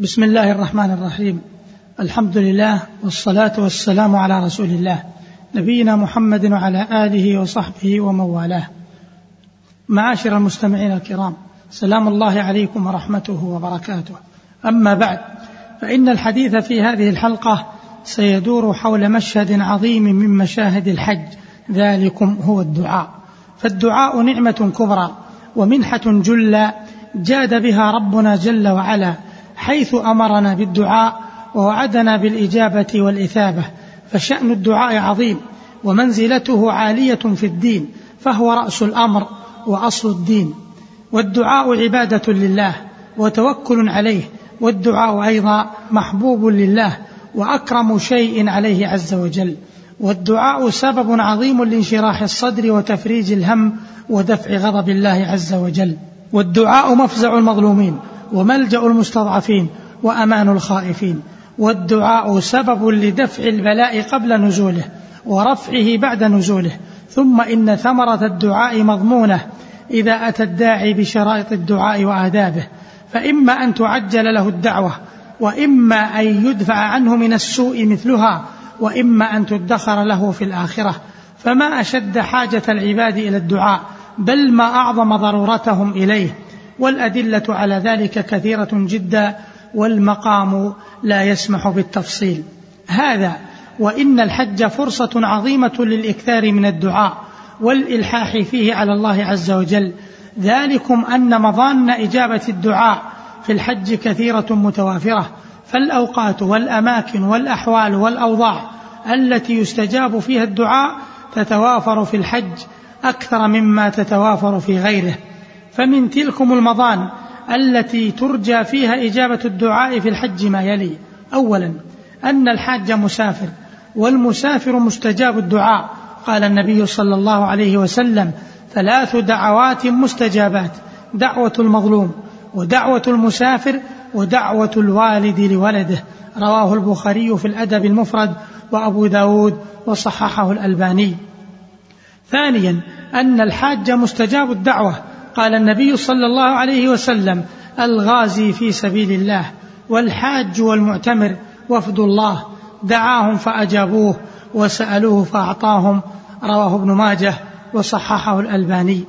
بسم الله الرحمن الرحيم. الحمد لله والصلاة والسلام على رسول الله نبينا محمد وعلى آله وصحبه ومن والاه معاشر المستمعين الكرام سلام الله عليكم ورحمته وبركاته. أما بعد فإن الحديث في هذه الحلقة سيدور حول مشهد عظيم من مشاهد الحج ذلكم هو الدعاء. فالدعاء نعمة كبرى ومنحة جلة جاد بها ربنا جل وعلا حيث أمرنا بالدعاء ووعدنا بالإجابة والإثابة فشأن الدعاء عظيم ومنزلته عالية في الدين فهو رأس الأمر وأصل الدين. والدعاء عبادة لله وتوكل عليه والدعاء أيضا محبوب لله وأكرم شيء عليه عز وجل. والدعاء سبب عظيم لانشراح الصدر وتفريج الهم ودفع غضب الله عز وجل. والدعاء مفزع المظلومين وملجأ المستضعفين وأمان الخائفين والدعاء سبب لدفع البلاء قبل نزوله ورفعه بعد نزوله. ثم إن ثمرة الدعاء مضمونة إذا أتى الداعي بشرائط الدعاء وآدابه. فإما أن تعجل له الدعوة وإما أن يدفع عنه من السوء مثلها وإما أن تدخر له في الآخرة. فما أشد حاجة العباد إلى الدعاء بل ما أعظم ضرورتهم إليه. والأدلة على ذلك كثيرة جدا والمقام لا يسمح بالتفصيل. هذا وإن الحج فرصة عظيمة للإكثار من الدعاء والإلحاح فيه على الله عز وجل. ذلكم أن مظان إجابة الدعاء في الحج كثيرة متوافرة فالأوقات والأماكن والأحوال والأوضاع التي يستجاب فيها الدعاء تتوافر في الحج أكثر مما تتوافر في غيره. فمن تلكم المضان التي ترجى فيها إجابة الدعاء في الحج ما يلي. أولا أن الحاج مسافر والمسافر مستجاب الدعاء. قال النبي صلى الله عليه وسلم ثلاث دعوات مستجابات دعوة المظلوم ودعوة المسافر ودعوة الوالد لولده. رواه البخاري في الأدب المفرد وأبو داود وصححه الألباني. ثانيا أن الحاج مستجاب الدعوة قال النبي صلى الله عليه وسلم الغازي في سبيل الله والحاج والمعتمر وفد الله. دعاهم فأجابوه وسألوه فأعطاهم. رواه ابن ماجه وصححه الألباني.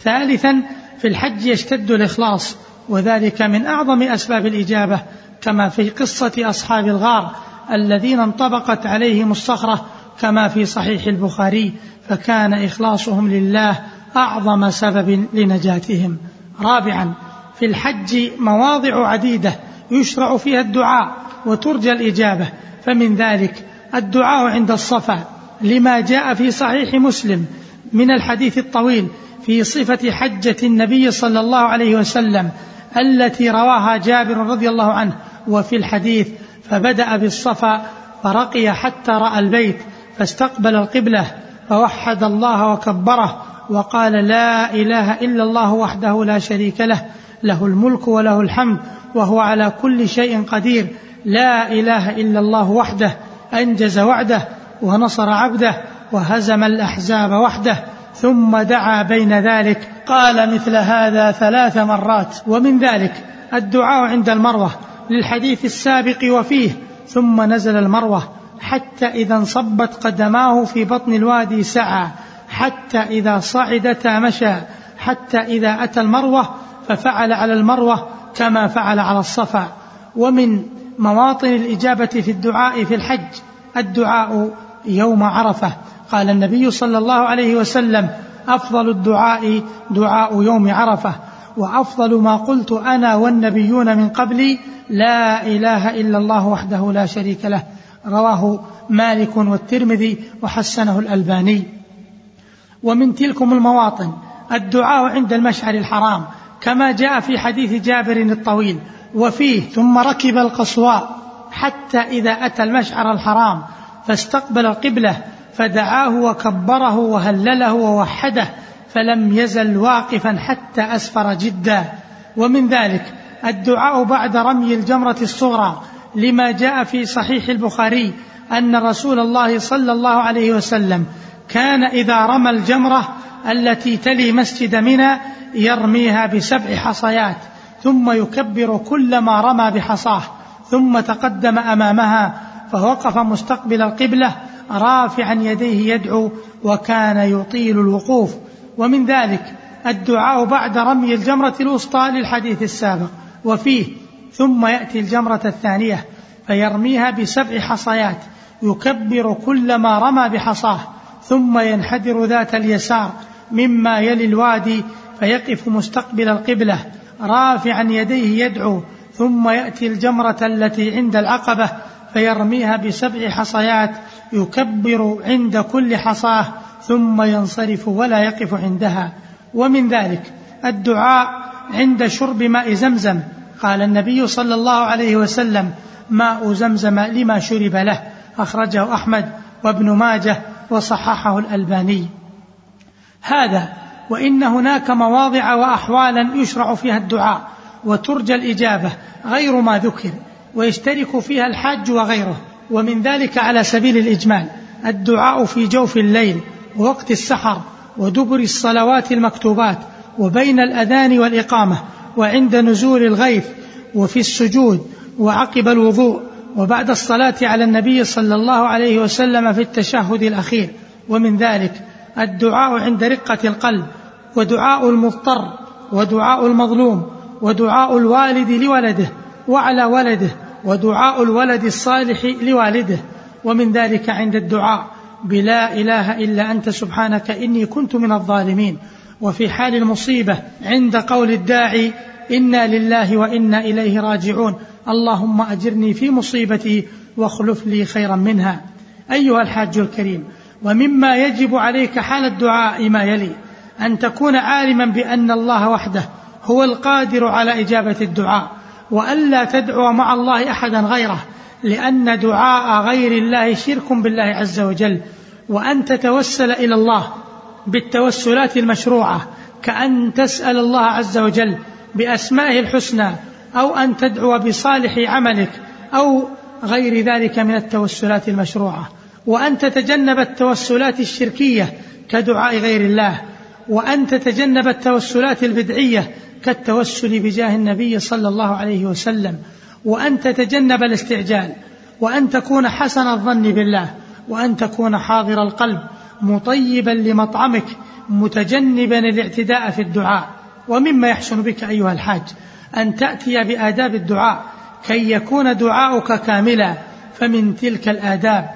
ثالثا في الحج يشتد الإخلاص وذلك من أعظم أسباب الإجابة كما في قصة أصحاب الغار الذين انطبقت عليهم الصخرة كما في صحيح البخاري فكان إخلاصهم لله أعظم سبب لنجاتهم. رابعا في الحج مواضع عديدة يشرع فيها الدعاء وترجى الإجابة. فمن ذلك الدعاء عند الصفا لما جاء في صحيح مسلم من الحديث الطويل في صفة حجة النبي صلى الله عليه وسلم التي رواها جابر رضي الله عنه وفي الحديث فبدأ بالصفا فرقي حتى رأى البيت فاستقبل القبلة. فوحد الله وكبره وقال لا إله إلا الله وحده لا شريك له له الملك وله الحمد وهو على كل شيء قدير. لا إله إلا الله وحده أنجز وعده ونصر عبده وهزم الأحزاب وحده ثم دعا بين ذلك. قال مثل هذا ثلاث مرات ومن ذلك الدعاء عند المروة للحديث السابق وفيه ثم نزل المروة. حتى إذا انصبت قدماه في بطن الوادي سعى حتى إذا صعدتا مشى حتى إذا أتى المروة ففعل على المروة كما فعل على الصفا. ومن مواطن الإجابة في الدعاء في الحج الدعاء يوم عرفة. قال النبي صلى الله عليه وسلم أفضل الدعاء دعاء يوم عرفة. وأفضل ما قلت أنا والنبيون من قبلي لا إله إلا الله وحده لا شريك له. رواه مالك والترمذي وحسنه الألباني. ومن تلكم المواطن الدعاء عند المشعر الحرام كما جاء في حديث جابر الطويل وفيه ثم ركب القصواء حتى إذا أتى المشعر الحرام فاستقبل القبلة فدعاه وكبره وهلله ووحده فلم يزل واقفا حتى أسفر جدا. ومن ذلك الدعاء بعد رمي الجمرة الصغرى لما جاء في صحيح البخاري أن رسول الله صلى الله عليه وسلم كان إذا رمى الجمرة التي تلي مسجد منى يرميها بسبع حصيات ثم يكبر كلما رمى بحصاه ثم تقدم أمامها فوقف مستقبل القبلة رافعا يديه يدعو وكان يطيل الوقوف. ومن ذلك الدعاء بعد رمي الجمرة الوسطى للحديث السابق. وفيه ثم يأتي الجمرة الثانية فيرميها بسبع حصيات يكبر كلما رمى بحصاه ثم ينحدر ذات اليسار مما يلي الوادي فيقف مستقبل القبلة رافعا يديه يدعو ثم يأتي الجمرة التي عند العقبة فيرميها بسبع حصيات يكبر عند كل حصاه ثم ينصرف ولا يقف عندها. ومن ذلك الدعاء عند شرب ماء زمزم قال النبي صلى الله عليه وسلم ماء زمزم لما شرب له أخرجه أحمد وابن ماجه وصححه الألباني. هذا وإن هناك مواضع وأحوالا يشرع فيها الدعاء وترجى الإجابة غير ما ذكر ويشترك فيها الحاج وغيره ومن ذلك على سبيل الإجمال الدعاء في جوف الليل ووقت السحر ودبر الصلوات المكتوبات وبين الأذان والإقامة وعند نزول الغيث وفي السجود وعقب الوضوء وبعد الصلاة على النبي صلى الله عليه وسلم في التشهد الأخير. ومن ذلك الدعاء عند رقة القلب ودعاء المضطر ودعاء المظلوم ودعاء الوالد لولده وعلى ولده ودعاء الولد الصالح لوالده. ومن ذلك عند الدعاء بلا إله إلا أنت سبحانك إني كنت من الظالمين. وفي حال المصيبة عند قول الداعي إنا لله وإنا إليه راجعون. اللهم أجرني في مصيبتي واخلف لي خيرا منها. أيها الحاج الكريم ومما يجب عليك حال الدعاء ما يلي أن تكون عالما بأن الله وحده هو القادر على إجابة الدعاء وألا تدعو مع الله أحدا غيره لأن دعاء غير الله شرك بالله عز وجل. وأن تتوسل إلى الله بالتوسلات المشروعة كأن تسأل الله عز وجل بأسمائه الحسنى أو أن تدعو بصالح عملك أو غير ذلك من التوسلات المشروعة. وأن تتجنب التوسلات الشركية كدعاء غير الله. وأن تتجنب التوسلات البدعية كالتوسل بجاه النبي صلى الله عليه وسلم. وأن تتجنب الاستعجال. وأن تكون حسن الظن بالله. وأن تكون حاضر القلب مطيبا لمطعمك متجنبا الاعتداء في الدعاء. ومما يحسن بك أيها الحاج أن تأتي بآداب الدعاء كي يكون دعاؤك كاملا فمن تلك الآداب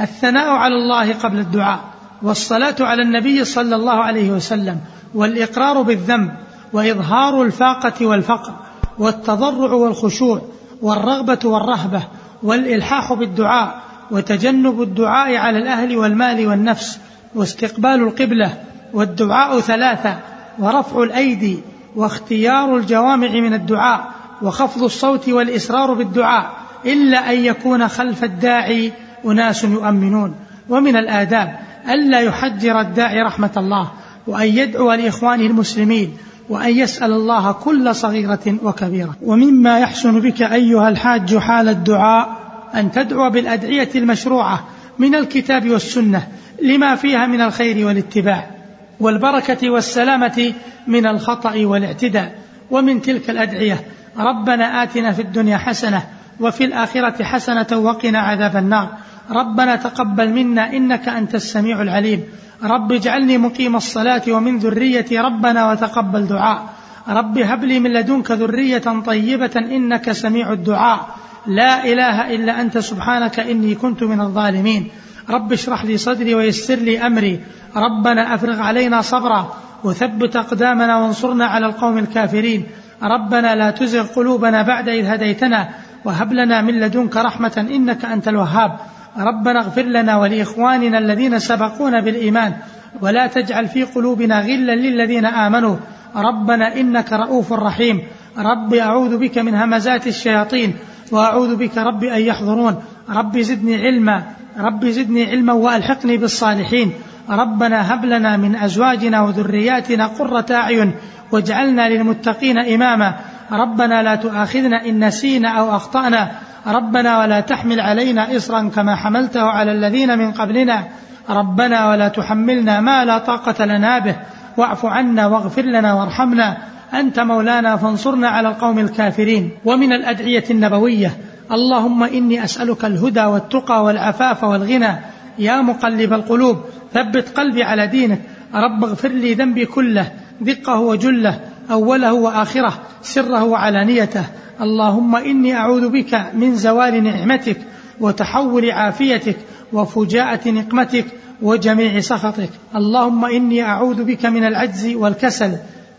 الثناء على الله قبل الدعاء والصلاة على النبي صلى الله عليه وسلم والإقرار بالذنب وإظهار الفاقة والفقر والتضرع والخشوع والرغبة والرهبة والإلحاح بالدعاء وتجنب الدعاء على الأهل والمال والنفس واستقبال القبلة والدعاء ثلاثة ورفع الأيدي واختيار الجوامع من الدعاء وخفض الصوت والاصرار بالدعاء إلا أن يكون خلف الداعي أناس يؤمنون. ومن الآداب ألا يحجر الداعي رحمة الله وأن يدعو لإخوانه المسلمين وأن يسأل الله كل صغيرة وكبيرة. ومما يحسن بك أيها الحاج حال الدعاء أن تدعو بالأدعية المشروعة من الكتاب والسنة لما فيها من الخير والاتباع. والبركة والسلامة من الخطأ والاعتداء. ومن تلك الأدعية ربنا آتنا في الدنيا حسنة وفي الآخرة حسنة وقنا عذاب النار. ربنا تقبل منا إنك أنت السميع العليم. رب اجعلني مقيم الصلاة ومن ذريتي ربنا وتقبل دعاء. رب هب لي من لدنك ذرية طيبة إنك سميع الدعاء. لا إله إلا أنت سبحانك إني كنت من الظالمين. رب اشرح لي صدري ويسر لي أمري. ربنا أفرغ علينا صبرا. وثبت أقدامنا وانصرنا على القوم الكافرين. ربنا لا تزغ قلوبنا بعد إذ هديتنا. وهب لنا من لدنك رحمة إنك أنت الوهاب. ربنا اغفر لنا ولإخواننا الذين سبقونا بالإيمان. ولا تجعل في قلوبنا غلا للذين آمنوا. ربنا إنك رؤوف رحيم. رب أعوذ بك من همزات الشياطين. وأعوذ بك رب أن يحضرون. رب زدني علما رب زدني علما وألحقني بالصالحين. ربنا هب لنا من أزواجنا وذرياتنا قرة أعين واجعلنا للمتقين إماما. ربنا لا تؤاخذنا إن نسينا أو أخطأنا. ربنا ولا تحمل علينا إصرا كما حملته على الذين من قبلنا. ربنا ولا تحملنا ما لا طاقة لنا به. واعف عنا واغفر لنا وارحمنا. أنت مولانا فانصرنا على القوم الكافرين. ومن الأدعية النبوية اللهم إني أسألك الهدى والتقى والعفاف والغنى يا مقلب القلوب. ثبت قلبي على دينك. رب اغفر لي ذنبي كله. دقه وجله. أوله وآخره. سره وعلانيته. اللهم إني أعوذ بك من زوال نعمتك وتحول عافيتك وفجاءة نقمتك وجميع سخطك. اللهم إني أعوذ بك من العجز والكسل.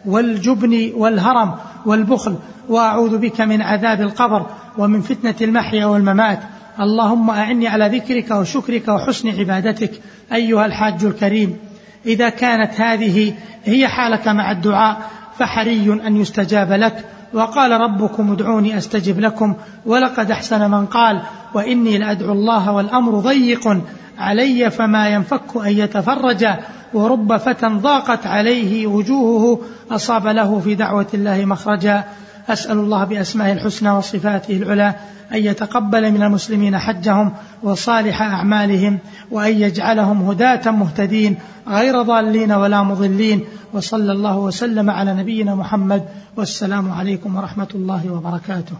والجبن والهرم والبخل وأعوذ بك من عذاب القبر ومن فتنة المحيا والممات. اللهم أعني على ذكرك وشكرك وحسن عبادتك أيها الحاج الكريم. إذا كانت هذه هي حالك مع الدعاء فحري أن يستجاب لك. وقال ربكم ادعوني أستجب لكم ولقد أحسن من قال. وإني لأدعو الله والأمر ضيق علي فما ينفك أن يتفرج ورب فتى ضاقت عليه وجوهه أصاب له في دعوة الله مخرجا. أسأل الله بأسمائه الحسنى وصفاته العلى أن يتقبل من المسلمين حجهم وصالح أعمالهم وأن يجعلهم هداة مهتدين غير ضالين ولا مضلين. وصلى الله وسلم على نبينا محمد والسلام عليكم ورحمة الله وبركاته.